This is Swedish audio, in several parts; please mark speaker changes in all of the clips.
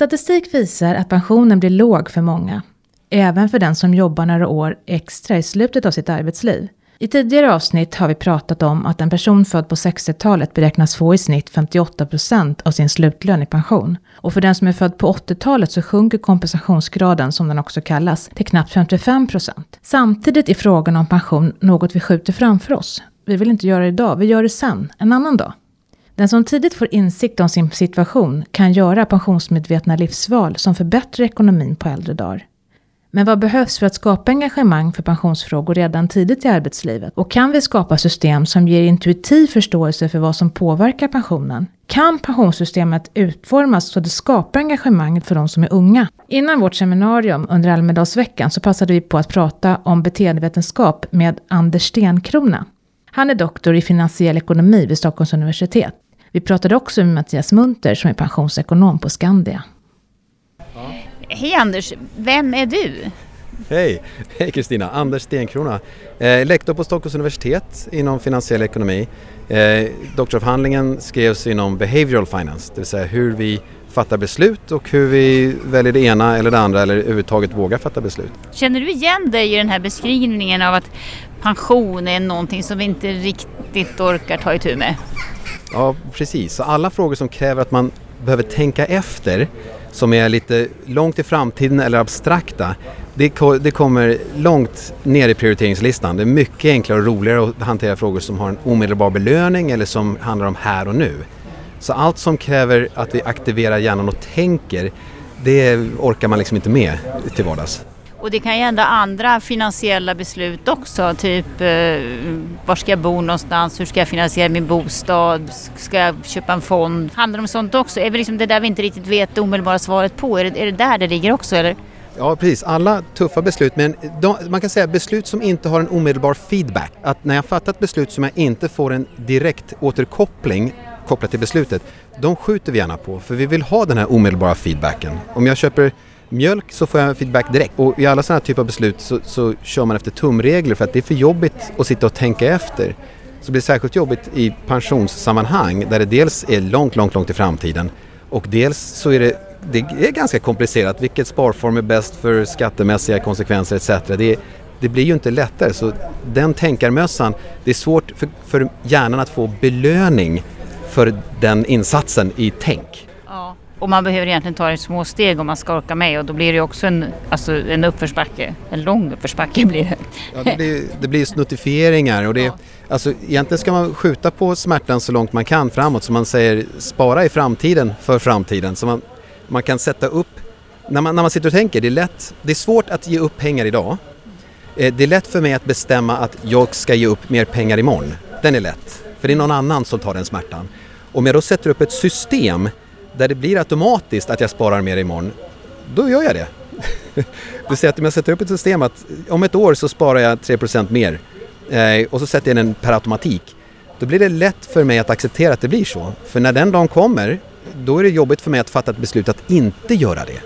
Speaker 1: Statistik visar att pensionen blir låg för många, även för den som jobbar några år extra i slutet av sitt arbetsliv. I tidigare avsnitt har vi pratat om att en person född på 60-talet beräknas få i snitt 58% av sin slutlön i pension. Och för den som är född på 80-talet så sjunker kompensationsgraden, som den också kallas, till knappt 55%. Samtidigt är frågan om pension något vi skjuter framför oss. Vi vill inte göra det idag, vi gör det sen, en annan dag. Den som tidigt får insikt om sin situation kan göra pensionsmedvetna livsval som förbättrar ekonomin på äldre dagar. Men vad behövs för att skapa engagemang för pensionsfrågor redan tidigt i arbetslivet? Och kan vi skapa system som ger intuitiv förståelse för vad som påverkar pensionen? Kan pensionssystemet utformas så att det skapar engagemang för de som är unga? Innan vårt seminarium under Almedalsveckan så passade vi på att prata om beteendevetenskap med Anders Stenkrona. Han är doktor i finansiell ekonomi vid Stockholms universitet. Vi pratade också med Mattias Munter som är pensionsekonom på Skandia.
Speaker 2: Hej Anders, vem är du?
Speaker 3: Hej, hej Kristina, Anders Stenkrona. Eh, lektor på Stockholms universitet inom finansiell ekonomi. Eh, doktoravhandlingen skrevs inom behavioral finance, det vill säga hur vi fattar beslut och hur vi väljer det ena eller det andra eller överhuvudtaget vågar fatta beslut.
Speaker 2: Känner du igen dig i den här beskrivningen av att pension är någonting som vi inte riktigt orkar ta itu med?
Speaker 3: Ja, precis. Så alla frågor som kräver att man behöver tänka efter som är lite långt i framtiden eller abstrakta, det, det, kommer långt ner i prioriteringslistan. Det är mycket enklare och roligare att hantera frågor som har en omedelbar belöning eller som handlar om här och nu. Så allt som kräver att vi aktiverar hjärnan och tänker, det orkar man liksom inte med till vardags.
Speaker 2: Och det kan ju ändra andra finansiella beslut också, typ eh, var ska jag bo någonstans, hur ska jag finansiera min bostad, ska jag köpa en fond? Handlar det om sånt också? Är det liksom det där vi inte riktigt vet det omedelbara svaret på? Är det, är det där det ligger också eller?
Speaker 3: Ja precis, alla tuffa beslut men de, man kan säga beslut som inte har en omedelbar feedback. Att när jag fattar ett beslut som jag inte får en direkt återkoppling kopplat till beslutet, de skjuter vi gärna på för vi vill ha den här omedelbara feedbacken. Om jag köper mjölk så får jag feedback direkt. Och i alla sådana här typer av beslut så, så kör man efter tumregler för att det är för jobbigt att sitta och tänka efter. Så det blir särskilt jobbigt i pensionssammanhang där det dels är långt, långt, långt i framtiden och dels så är det, det är ganska komplicerat. Vilket sparform är bäst för skattemässiga konsekvenser etc. Det, det blir ju inte lättare så den tänkarmössan, det är svårt för, för hjärnan att få belöning för den insatsen i tänk.
Speaker 2: Och man behöver egentligen ta det i små steg om man ska orka med och då blir det också en, alltså en uppförsbacke, en lång uppförsbacke blir det.
Speaker 3: Ja, det blir, det blir snuttifieringar och det, ja. alltså, egentligen ska man skjuta på smärtan så långt man kan framåt så man säger spara i framtiden för framtiden så man, man kan sätta upp, när man, när man sitter och tänker, det är lätt, det är svårt att ge upp pengar idag. Eh, det är lätt för mig att bestämma att jag ska ge upp mer pengar imorgon. Den är lätt, för det är någon annan som tar den smärtan. Om jag då sätter upp ett system där det blir automatiskt att jag sparar mer imorgon, då gör jag det. Du säger att om jag sätter upp ett system att om ett år så sparar jag 3% mer eh, och så sätter jag den per automatik. Då blir det lätt för mig att acceptera att det blir så. För när den dagen kommer, då är det jobbigt för mig att fatta ett beslut att inte göra det.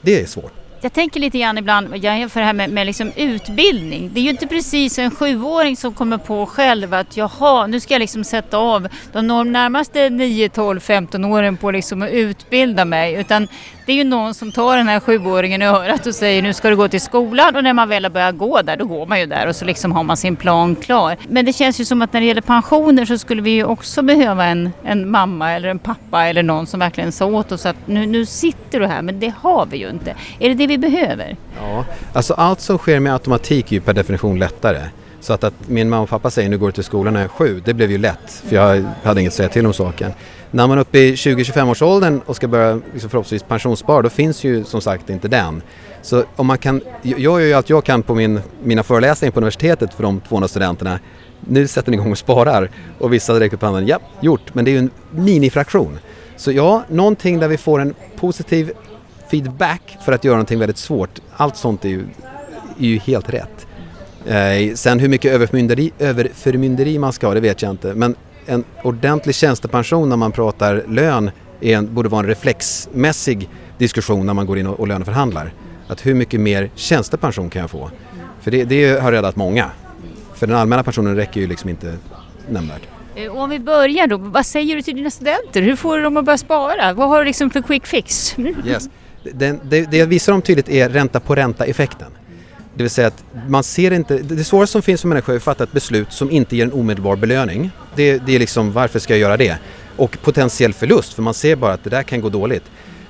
Speaker 3: Det är svårt.
Speaker 2: Jag tänker lite grann ibland, jag jämför det här med, med liksom utbildning. Det är ju inte precis en sjuåring som kommer på själv att jaha, nu ska jag liksom sätta av de närmaste 9, 12, 15 åren på liksom att utbilda mig. Utan det är ju någon som tar den här sjuåringen i örat och säger nu ska du gå till skolan och när man väl har börjat gå där då går man ju där och så liksom har man sin plan klar. Men det känns ju som att när det gäller pensioner så skulle vi ju också behöva en, en mamma eller en pappa eller någon som verkligen sa åt oss att nu, nu sitter du här men det har vi ju inte. Är det det vi behöver?
Speaker 3: Ja, alltså allt som sker med automatik är ju per definition lättare. Så att, att min mamma och pappa säger nu går du till skolan när jag är sju, det blev ju lätt för jag hade inget att säga till om saken. När man är uppe i 20-25 års åldern och ska börja liksom förhoppningsvis pensionsspara då finns ju som sagt inte den. Så om man kan, jag gör ju allt jag kan på min, mina föreläsningar på universitetet för de 200 studenterna. Nu sätter ni igång och sparar och vissa direkt upp handen, ja gjort, men det är ju en minifraktion. Så ja, någonting där vi får en positiv feedback för att göra någonting väldigt svårt. Allt sånt är ju, är ju helt rätt. Eh, sen hur mycket överförmynderi, överförmynderi man ska ha, det vet jag inte. Men en ordentlig tjänstepension när man pratar lön en, borde vara en reflexmässig diskussion när man går in och, och löneförhandlar. Att hur mycket mer tjänstepension kan jag få? För det, det har räddat många. För den allmänna pensionen räcker ju liksom inte nämnvärt.
Speaker 2: Eh, om vi börjar då, vad säger du till dina studenter? Hur får du dem att börja spara? Vad har du liksom för quick fix?
Speaker 3: Yes. Det, det, det jag visar dem tydligt är ränta på ränta-effekten. Det vill säga att man ser inte, det svåraste som finns för människor är att fatta ett beslut som inte ger en omedelbar belöning. Det, det är liksom, varför ska jag göra det? Och potentiell förlust, för man ser bara att det där kan gå dåligt.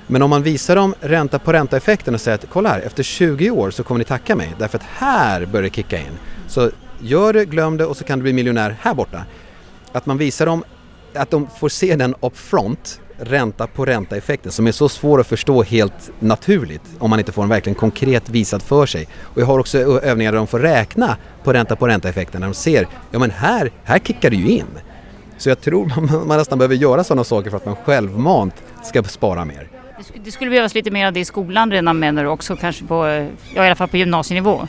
Speaker 3: Men om man visar dem ränta på ränta-effekten och säger att kolla här, efter 20 år så kommer ni tacka mig därför att här börjar det kicka in. Så gör det, glöm det och så kan du bli miljonär här borta. Att man visar dem att de får se den upfront, ränta på ränta-effekten som är så svår att förstå helt naturligt om man inte får den verkligen konkret visad för sig. Och jag har också övningar där de får räkna på ränta på ränta-effekten när de ser, ja men här, här kickar det ju in. Så jag tror man, man nästan behöver göra sådana saker för att man självmant ska spara mer.
Speaker 2: Det skulle behövas lite mer av det i skolan redan menar du också kanske på, ja i alla fall på gymnasienivå?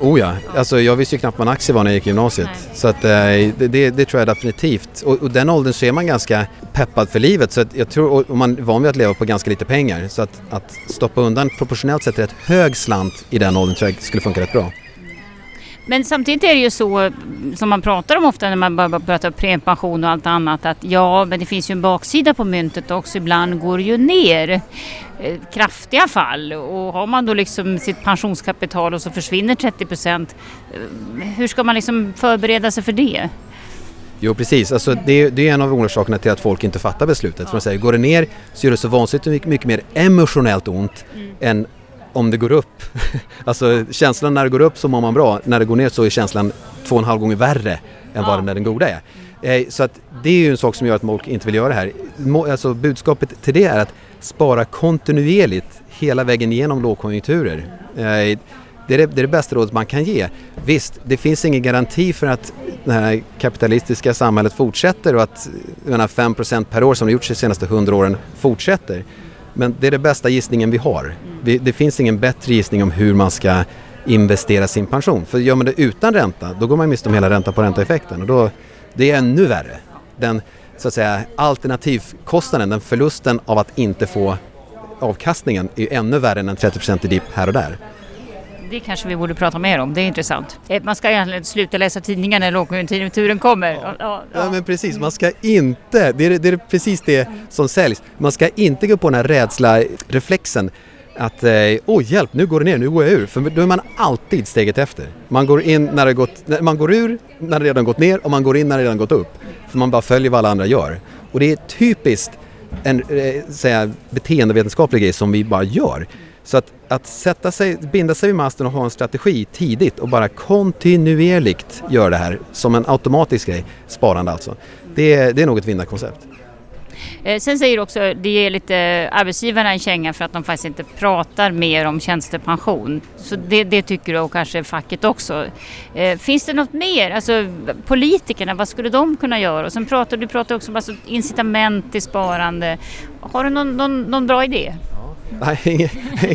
Speaker 3: Oh ja, alltså jag visste ju knappt vad en aktie var när jag gick i gymnasiet. Nej. Så att, eh, det, det, det, tror jag definitivt. Och, och den åldern så är man ganska peppad för livet. Så jag tror, och man är van vid att leva på ganska lite pengar. Så att, att stoppa undan proportionellt sett rätt hög slant i den åldern tror jag skulle funka rätt bra.
Speaker 2: Men samtidigt är det ju så som man pratar om ofta när man börjar prata premiepension och allt annat att ja, men det finns ju en baksida på myntet också. Ibland går det ju ner eh, kraftiga fall och har man då liksom sitt pensionskapital och så försvinner 30 procent. Eh, hur ska man liksom förbereda sig för det?
Speaker 3: Jo precis, alltså det, det, är en av orsakerna till att folk inte fattar beslutet. Ja. För man säger, går det ner så gör det så vansinnigt mycket, mycket mer emotionellt ont mm. än om det går upp. alltså känslan när det går upp så mår man bra, när det går ner så är känslan två och en halv gånger värre än ja. vad den, den goda är. Eh, så att det är ju en sak som gör att folk inte vill göra det här. Alltså budskapet till det är att spara kontinuerligt hela vägen igenom lågkonjunkturer. Eh, det är det, det är det bästa rådet man kan ge. Visst, det finns ingen garanti för att det här kapitalistiska samhället fortsätter och att menar, 5% per år som det gjorts de senaste 100 åren fortsätter. Men det är den bästa gissningen vi har. Det, det finns ingen bättre gissning om hur man ska investera sin pension. För gör man det utan ränta, då går man miste om hela ränta på ränta-effekten och då, det är ännu värre. Den så att säga, alternativkostnaden, den förlusten av att inte få avkastningen är ännu värre än en 30% dipp här och där.
Speaker 2: Det kanske vi borde prata mer om, det är intressant. Eh, man ska egentligen sluta läsa tidningar när lågkonjunkturen kommer. Ja.
Speaker 3: Ja, ja. ja, men precis, man ska inte, det är, det är precis det som säljs, man ska inte gå på den här rädsla-reflexen att eh, åh oh, hjälp, nu går det ner, nu går jag ur. För då är man alltid steget efter. Man går in när det gått, man går ur när det redan gått ner och man går in när det redan gått upp. För man bara följer vad alla andra gör. Och det är typiskt en eh, säga, beteendevetenskaplig grej som vi bara gör. Så att, att sätta sig, binda sig vid masten och ha en strategi tidigt och bara kontinuerligt göra det här som en automatisk grej, sparande alltså. Det, det är nog ett vinnarkoncept.
Speaker 2: Eh, sen säger du också, det ger lite arbetsgivarna en känga för att de faktiskt inte pratar mer om tjänstepension. Så det, det tycker du och kanske facket också. Eh, finns det något mer? Alltså politikerna, vad skulle de kunna göra? Och sen pratar du pratar också om alltså, incitament till sparande. Har du någon, någon, någon bra idé?
Speaker 3: Nej,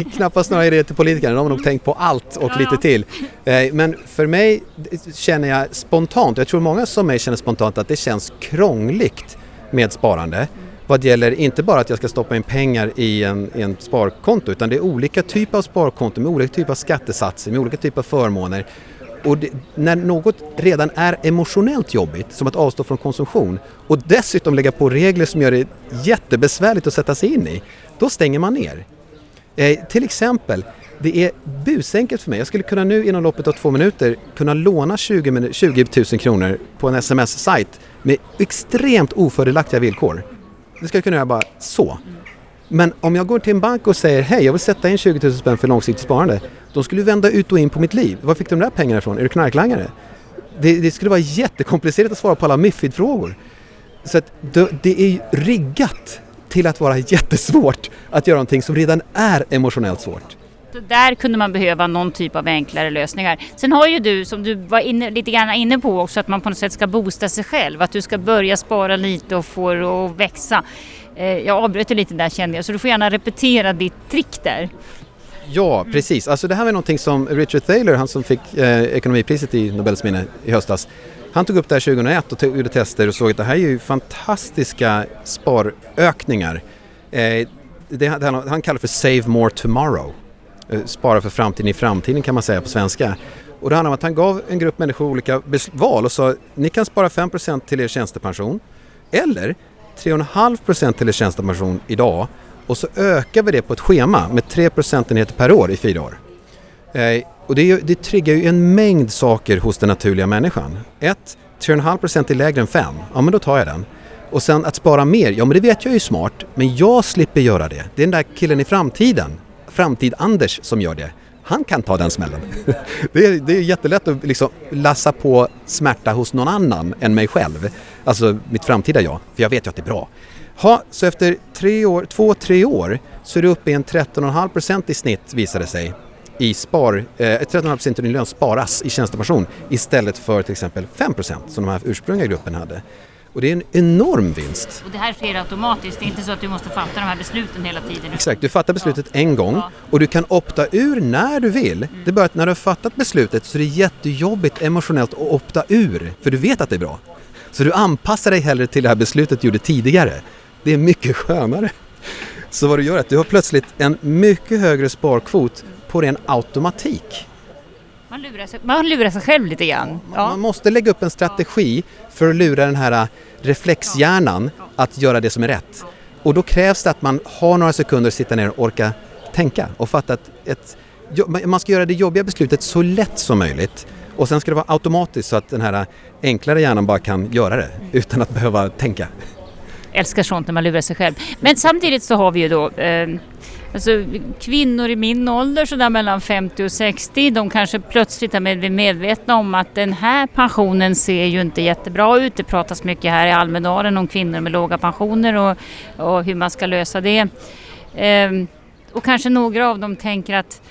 Speaker 3: knappast några idéer till politikerna. De har nog tänkt på allt och lite till. Eh, men för mig känner jag spontant, jag tror många som mig känner spontant att det känns krångligt med sparande. Vad gäller inte bara att jag ska stoppa in pengar i en, i en sparkonto utan det är olika typer av sparkonton med olika typer av skattesatser, med olika typer av förmåner. Och det, när något redan är emotionellt jobbigt, som att avstå från konsumtion och dessutom lägga på regler som gör det jättebesvärligt att sätta sig in i, då stänger man ner. Eh, till exempel, det är busenkelt för mig. Jag skulle kunna nu inom loppet av två minuter kunna låna 20, 20 000 kronor på en sms-sajt med extremt ofördelaktiga villkor. Det ska jag kunna göra bara så. Men om jag går till en bank och säger hej, jag vill sätta in 20 000 spänn för långsiktigt sparande. De skulle vända ut och in på mitt liv. Var fick du de där pengarna ifrån? Är du knarklangare? Det, det skulle vara jättekomplicerat att svara på alla Mifid-frågor. Så att det, det är riggat till att vara jättesvårt att göra någonting som redan är emotionellt svårt.
Speaker 2: Där kunde man behöva någon typ av enklare lösningar. Sen har ju du, som du var inne, lite grann inne på också, att man på något sätt ska boosta sig själv. Att du ska börja spara lite och få det att växa. Eh, jag avbröt lite där kände jag, så du får gärna repetera ditt trick där.
Speaker 3: Ja, precis. Alltså det här var någonting som Richard Thaler, han som fick eh, ekonomipriset i Nobels minne i höstas, han tog upp det här 2001 och gjorde tester och såg att det här är ju fantastiska sparökningar. Eh, det, han, han kallar för Save More Tomorrow. Eh, spara för framtiden i framtiden kan man säga på svenska. Och det handlar om att han gav en grupp människor olika val och sa ni kan spara 5% till er tjänstepension eller 3,5% till er tjänstepension idag och så ökar vi det på ett schema med 3 procentenheter per år i fyra år. Eh, och det, det triggar ju en mängd saker hos den naturliga människan. Ett, 3,5% är lägre än 5, ja men då tar jag den. Och sen att spara mer, ja men det vet jag är smart, men jag slipper göra det. Det är den där killen i framtiden, Framtid-Anders, som gör det. Han kan ta den smällen. Det är, det är jättelätt att liksom lassa på smärta hos någon annan än mig själv. Alltså mitt framtida jag, för jag vet ju att det är bra. Ha, så efter tre år, två, tre år så är du uppe i en 13,5% i snitt visar det sig i spar, eh, 13,5% av din lön sparas i tjänstepension istället för till exempel 5% som de här ursprungliga gruppen hade. Och det är en enorm vinst.
Speaker 2: Och det här sker automatiskt, det är inte så att du måste fatta de här besluten hela tiden?
Speaker 3: Exakt, du fattar beslutet ja. en gång ja. och du kan opta ur när du vill. Mm. Det är bara att när du har fattat beslutet så är det jättejobbigt emotionellt att opta ur, för du vet att det är bra. Så du anpassar dig hellre till det här beslutet du gjorde tidigare. Det är mycket skönare. Så vad du gör är att du har plötsligt en mycket högre sparkvot på ren automatik.
Speaker 2: Man lurar, sig, man lurar sig själv lite grann.
Speaker 3: Ja. Man måste lägga upp en strategi för att lura den här äh, reflexhjärnan att göra det som är rätt. Och då krävs det att man har några sekunder att sitta ner och orka tänka och fatta att ett, man ska göra det jobbiga beslutet så lätt som möjligt och sen ska det vara automatiskt så att den här äh, enklare hjärnan bara kan göra det utan att behöva tänka
Speaker 2: älskar sånt när man lurar sig själv. Men samtidigt så har vi ju då eh, Alltså, kvinnor i min ålder, sådär mellan 50 och 60, de kanske plötsligt är medvetna om att den här pensionen ser ju inte jättebra ut. Det pratas mycket här i Almedalen om kvinnor med låga pensioner och, och hur man ska lösa det. Eh, och kanske några av dem tänker att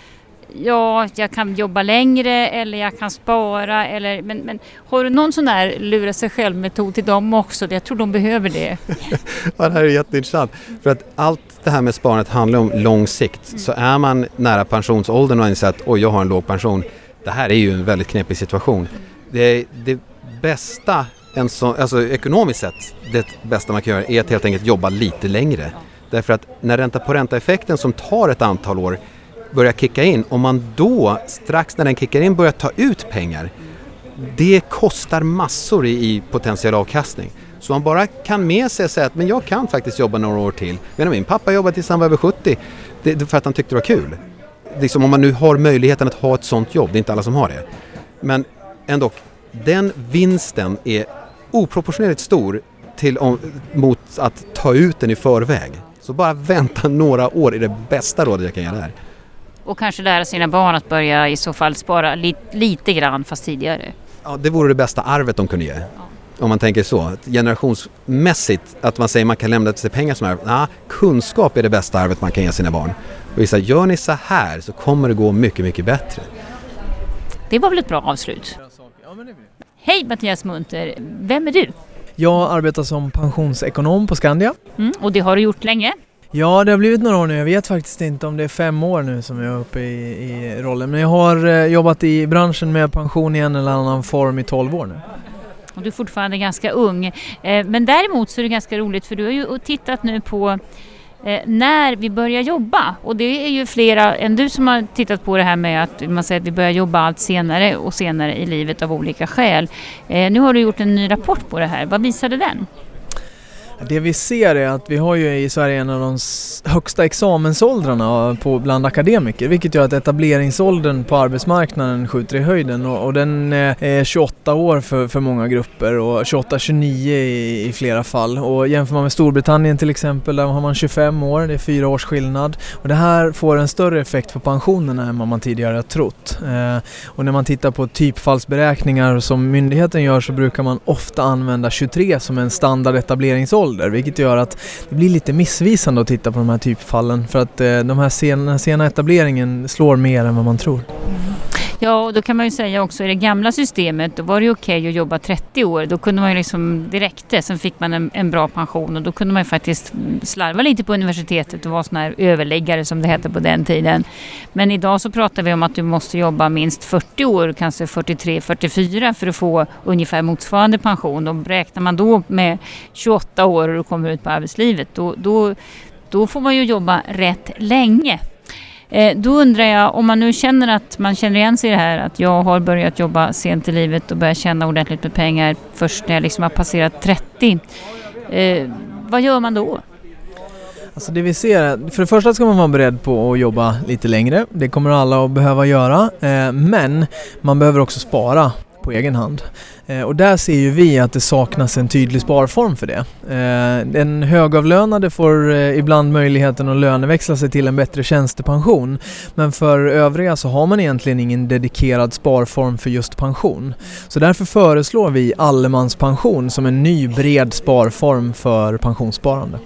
Speaker 2: ja, jag kan jobba längre eller jag kan spara. Eller, men, men har du någon sån där lura sig själv-metod till dem också? Jag tror de behöver det.
Speaker 3: ja, det här är jätteintressant. För att allt det här med sparandet handlar om lång sikt. Mm. Så är man nära pensionsåldern och inser att oj, jag har en låg pension. Det här är ju en väldigt knepig situation. Det, det bästa, en så, alltså ekonomiskt sett, det bästa man kan göra är att helt enkelt jobba lite längre. Därför att när ränta på ränta-effekten som tar ett antal år börjar kicka in, om man då strax när den kickar in börjar ta ut pengar, det kostar massor i, i potentiell avkastning. Så man bara kan med sig säga att men jag kan faktiskt jobba några år till. Men min pappa jobbade tills han var över 70 det, för att han tyckte det var kul. Liksom om man nu har möjligheten att ha ett sånt jobb, det är inte alla som har det. Men ändå, den vinsten är oproportionerligt stor till, om, mot att ta ut den i förväg. Så bara vänta några år är det bästa rådet jag kan ge där.
Speaker 2: Och kanske lära sina barn att börja i så fall spara li lite grann fast tidigare.
Speaker 3: Ja, det vore det bästa arvet de kunde ge. Ja. Om man tänker så, generationsmässigt, att man säger att man kan lämna till sig pengar som arv. Nej, kunskap är det bästa arvet man kan ge sina barn. Och visa, gör ni så här så kommer det gå mycket, mycket bättre.
Speaker 2: Det var väl ett bra avslut? Hej Mattias Munter, vem är du?
Speaker 4: Jag arbetar som pensionsekonom på Skandia.
Speaker 2: Mm, och det har du gjort länge?
Speaker 4: Ja, det har blivit några år nu. Jag vet faktiskt inte om det är fem år nu som jag är uppe i, i rollen. Men jag har eh, jobbat i branschen med pension i en eller annan form i tolv år nu.
Speaker 2: Och du är fortfarande ganska ung. Eh, men däremot så är det ganska roligt för du har ju tittat nu på eh, när vi börjar jobba. Och det är ju flera än du som har tittat på det här med att man säger att vi börjar jobba allt senare och senare i livet av olika skäl. Eh, nu har du gjort en ny rapport på det här. Vad visade den?
Speaker 4: Det vi ser är att vi har ju i Sverige en av de högsta examensåldrarna eh, på, bland akademiker vilket gör att etableringsåldern på arbetsmarknaden skjuter i höjden och, och den eh, är 28 år för, för många grupper och 28-29 i, i, flera fall. Och jämför man med Storbritannien till exempel där har man 25 år, det är fyra års skillnad. Och det här får en större effekt på pensionerna än vad man tidigare har trott. Eh, och när man tittar på typfallsberäkningar som myndigheten gör så brukar man ofta använda 23 som en standard etableringsålder ålder vilket gör att det blir lite missvisande att titta på de här typfallen för att eh, de här sena, sena etableringen slår mer än vad man tror. Mm.
Speaker 2: Ja, och då kan man ju säga också i det gamla systemet då var det okej okay att jobba 30 år. Då kunde man ju liksom, det räckte, sen fick man en, en, bra pension och då kunde man ju faktiskt slarva lite på universitetet och vara sån här överläggare som det hette på den tiden. Men idag så pratar vi om att du måste jobba minst 40 år, kanske 43, 44 för att få ungefär motsvarande pension. Och räknar man då med 28 år och du kommer ut på arbetslivet då, då, då får man ju jobba rätt länge. Eh, då undrar jag, om man nu känner att man känner igen sig i det här, att jag har börjat jobba sent i livet och börjat tjäna ordentligt med pengar först när jag liksom har passerat 30. Eh, vad gör man då?
Speaker 4: Alltså det vi ser för det första ska man vara beredd på att jobba lite längre. Det kommer alla att behöva göra. Eh, men man behöver också spara på egen hand. Eh, och där ser ju vi att det saknas en tydlig sparform för det. Eh, Den högavlönade får eh, ibland möjligheten att löneväxla sig till en bättre tjänstepension. Men för övriga så har man egentligen ingen dedikerad sparform för just pension. Så därför föreslår vi allemanspension som en ny bred sparform för pensionssparande.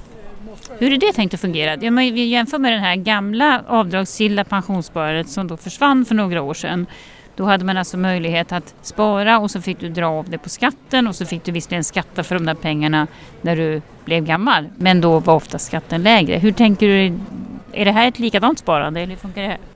Speaker 2: Hur är det tänkt att fungera? Om vi jämför med det här gamla avdragsgilla pensionssparandet som då försvann för några år sedan. Då hade man alltså möjlighet att spara och så fick du dra av det på skatten och så fick du visserligen skatta för de där pengarna när du blev gammal. Men då var ofta skatten lägre. Hur tänker du? Är det här ett likadant sparande eller hur funkar det? Här?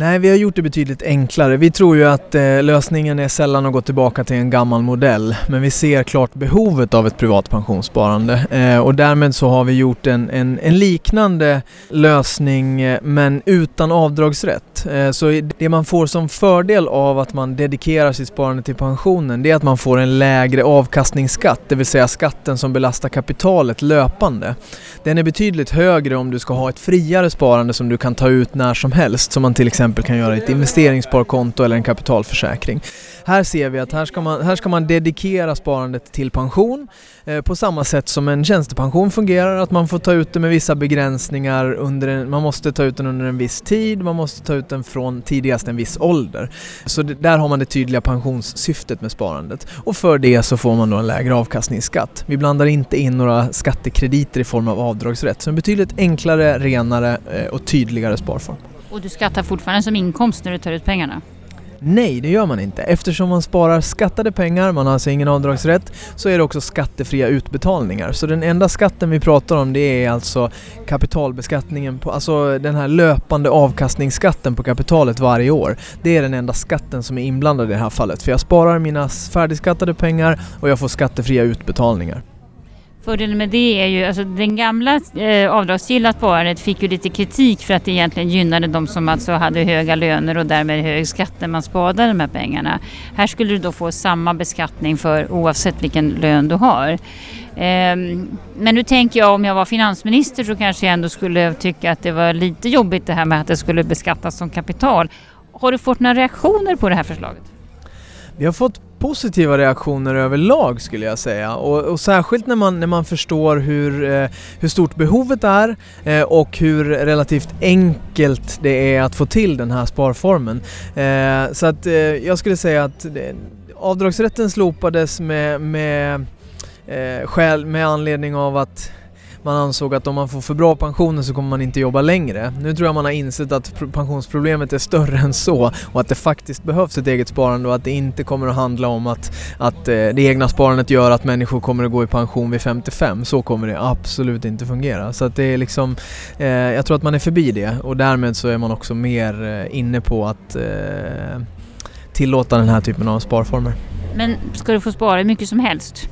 Speaker 4: Nej, vi har gjort det betydligt enklare. Vi tror ju att eh, lösningen är sällan att gå tillbaka till en gammal modell, men vi ser klart behovet av ett privat pensionssparande eh, och därmed så har vi gjort en, en, en liknande lösning eh, men utan avdragsrätt. Eh, så det man får som fördel av att man dedikerar sitt sparande till pensionen det är att man får en lägre avkastningsskatt, det vill säga skatten som belastar kapitalet löpande. Den är betydligt högre om du ska ha ett friare sparande som du kan ta ut när som helst, som man till exempel exempel kan göra ett investeringssparkonto eller en kapitalförsäkring. Här ser vi att här ska man, här ska man dedikera sparandet till pension eh, på samma sätt som en tjänstepension fungerar, att man får ta ut det med vissa begränsningar under en, man måste ta ut den under en viss tid, man måste ta ut den från tidigast en viss ålder. Så det, där har man det tydliga pensionssyftet med sparandet och för det så får man då en lägre avkastningsskatt. Vi blandar inte in några skattekrediter i form av avdragsrätt, så en betydligt enklare, renare eh, och tydligare sparform.
Speaker 2: Och du skattar fortfarande som inkomst när du tar ut pengarna?
Speaker 4: Nej, det gör man inte. Eftersom man sparar skattade pengar, man har alltså ingen avdragsrätt, så är det också skattefria utbetalningar. Så den enda skatten vi pratar om det är alltså kapitalbeskattningen, på, alltså den här löpande avkastningsskatten på kapitalet varje år. Det är den enda skatten som är inblandad i det här fallet. För jag sparar mina färdigskattade pengar och jag får skattefria utbetalningar.
Speaker 2: Fördelen med det är ju, alltså den gamla eh, avdragsgilla sparandet fick ju lite kritik för att det egentligen gynnade de som alltså hade höga löner och därmed hög skatt när man sparade de här pengarna. Här skulle du då få samma beskattning för oavsett vilken lön du har. Eh, men nu tänker jag om jag var finansminister så kanske jag ändå skulle tycka att det var lite jobbigt det här med att det skulle beskattas som kapital. Har du fått några reaktioner på det här förslaget?
Speaker 4: Vi har fått positiva reaktioner överlag skulle jag säga och, och särskilt när man, när man förstår hur, eh, hur stort behovet är eh, och hur relativt enkelt det är att få till den här sparformen. Eh, så att eh, jag skulle säga att det, avdragsrätten slopades med, med, eh, skäl, med anledning av att man ansåg att om man får för bra pensioner så kommer man inte jobba längre. Nu tror jag man har insett att pensionsproblemet är större än så och att det faktiskt behövs ett eget sparande och att det inte kommer att handla om att, att eh, det egna sparandet gör att människor kommer att gå i pension vid 55. Så kommer det absolut inte fungera. Så att det är liksom, eh, jag tror att man är förbi det och därmed så är man också mer eh, inne på att eh, tillåta den här typen av sparformer.
Speaker 2: Men ska du få spara hur mycket som helst?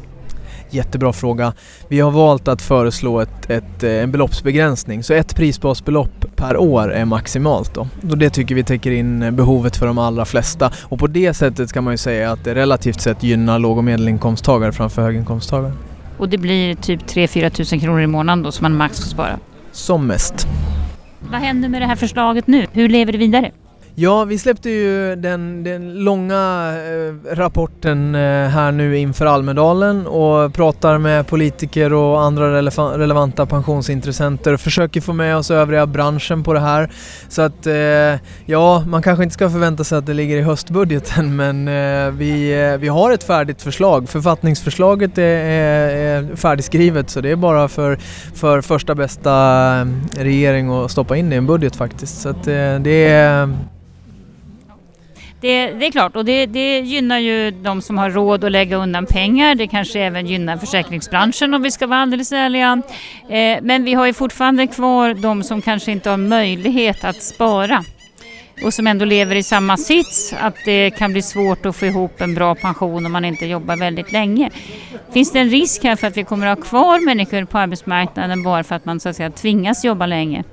Speaker 4: Jättebra fråga. Vi har valt att föreslå ett, ett, eh, en beloppsbegränsning, så ett prisbasbelopp per år är maximalt då. Och det tycker vi täcker in behovet för de allra flesta och på det sättet kan man ju säga att det relativt sett gynnar låg och medelinkomsttagare framför höginkomsttagare.
Speaker 2: Och det blir typ 3-4 tusen kronor i månaden då som man max får spara?
Speaker 4: Som mest.
Speaker 2: Vad händer med det här förslaget nu? Hur lever det vidare?
Speaker 4: Ja, vi släppte ju den, den långa eh, rapporten eh, här nu inför Almedalen och pratar med politiker och andra relevanta pensionsintressenter och försöker få med oss övriga branschen på det här. Så att eh, ja, man kanske inte ska förvänta sig att det ligger i höstbudgeten men eh, vi, eh, vi har ett färdigt förslag. Författningsförslaget är, är, är färdigskrivet så det är bara för, för första bästa eh, regering att stoppa in det i en budget faktiskt. Så att det är
Speaker 2: det, det, är klart och det, det, gynnar ju de som har råd att lägga undan pengar. Det kanske även gynnar försäkringsbranschen om vi ska vara alldeles ärliga. Eh, men vi har ju fortfarande kvar de som kanske inte har möjlighet att spara och som ändå lever i samma sits att det kan bli svårt att få ihop en bra pension om man inte jobbar väldigt länge. Finns det en risk här för att vi kommer att ha kvar människor på arbetsmarknaden bara för att man så att säga tvingas jobba länge?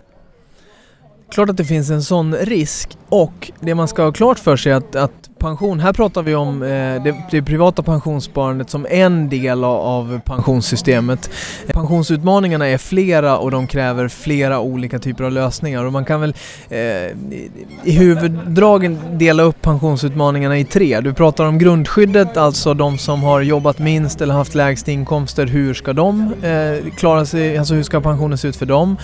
Speaker 4: Klart att det finns en sån risk och det man ska ha klart för sig är att, att pension, här pratar vi om eh, det, det, privata pensionssparandet som en del av pensionssystemet. Pensionsutmaningarna är flera och de kräver flera olika typer av lösningar och man kan väl eh, i huvuddragen dela upp pensionsutmaningarna i tre. Du pratar om grundskyddet, alltså de som har jobbat minst eller haft lägst inkomster, hur ska de eh, klara sig, alltså hur ska pensionen se ut för dem?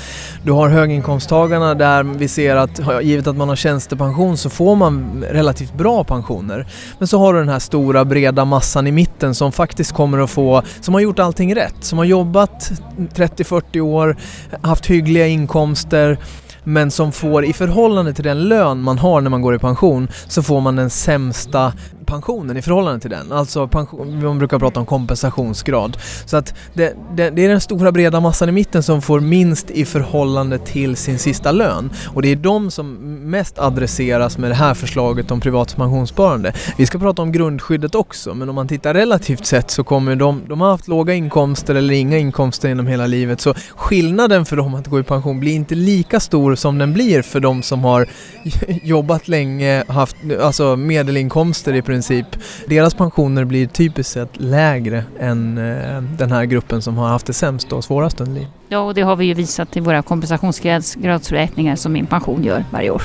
Speaker 4: Du har höginkomsttagarna där vi ser att givet att man har tjänstepension så får man relativt bra pension pensioner. Men så har du den här stora breda massan i mitten som faktiskt kommer att få, som har gjort allting rätt, som har jobbat 30-40 år, haft hyggliga inkomster men som får i förhållande till den lön man har när man går i pension så får man den sämsta pensionen i förhållande till den. Alltså pension, man brukar prata om kompensationsgrad. Så att det, det, det, är den stora breda massan i mitten som får minst i förhållande till sin sista lön. Och det är de som mest adresseras med det här förslaget om privat pensionssparande. Vi ska prata om grundskyddet också, men om man tittar relativt sett så kommer de, de har haft låga inkomster eller inga inkomster genom hela livet, så skillnaden för dem att gå i pension blir inte lika stor som den blir för de som har jobbat länge, haft alltså medelinkomster i princip princip. Deras pensioner blir typiskt sett lägre än eh, den här gruppen som har haft det sämst och svårast under livet.
Speaker 2: Ja, och det har vi ju visat i våra kompensationsgradsberäkningar som min pension gör varje år.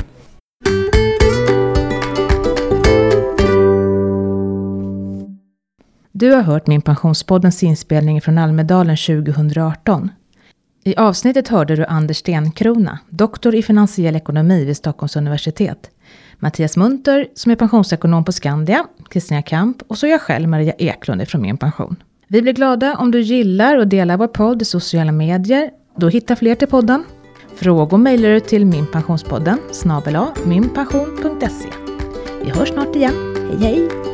Speaker 1: Du har hört Min Pensionspoddens inspelning från Almedalen 2018. I avsnittet hörde du Anders Stenkrona, doktor i finansiell ekonomi vid Stockholms universitet. Mattias Munter som är pensionsekonom på Skandia, Kristina Kamp och så jag själv, Maria Eklund från Min Pension. Vi blir glada om du gillar och delar vår podd i sociala medier. Då hittar fler till podden. Frågor mejlar du till minpensionspodden snabel minpension.se. Vi hörs snart igen. Hej hej!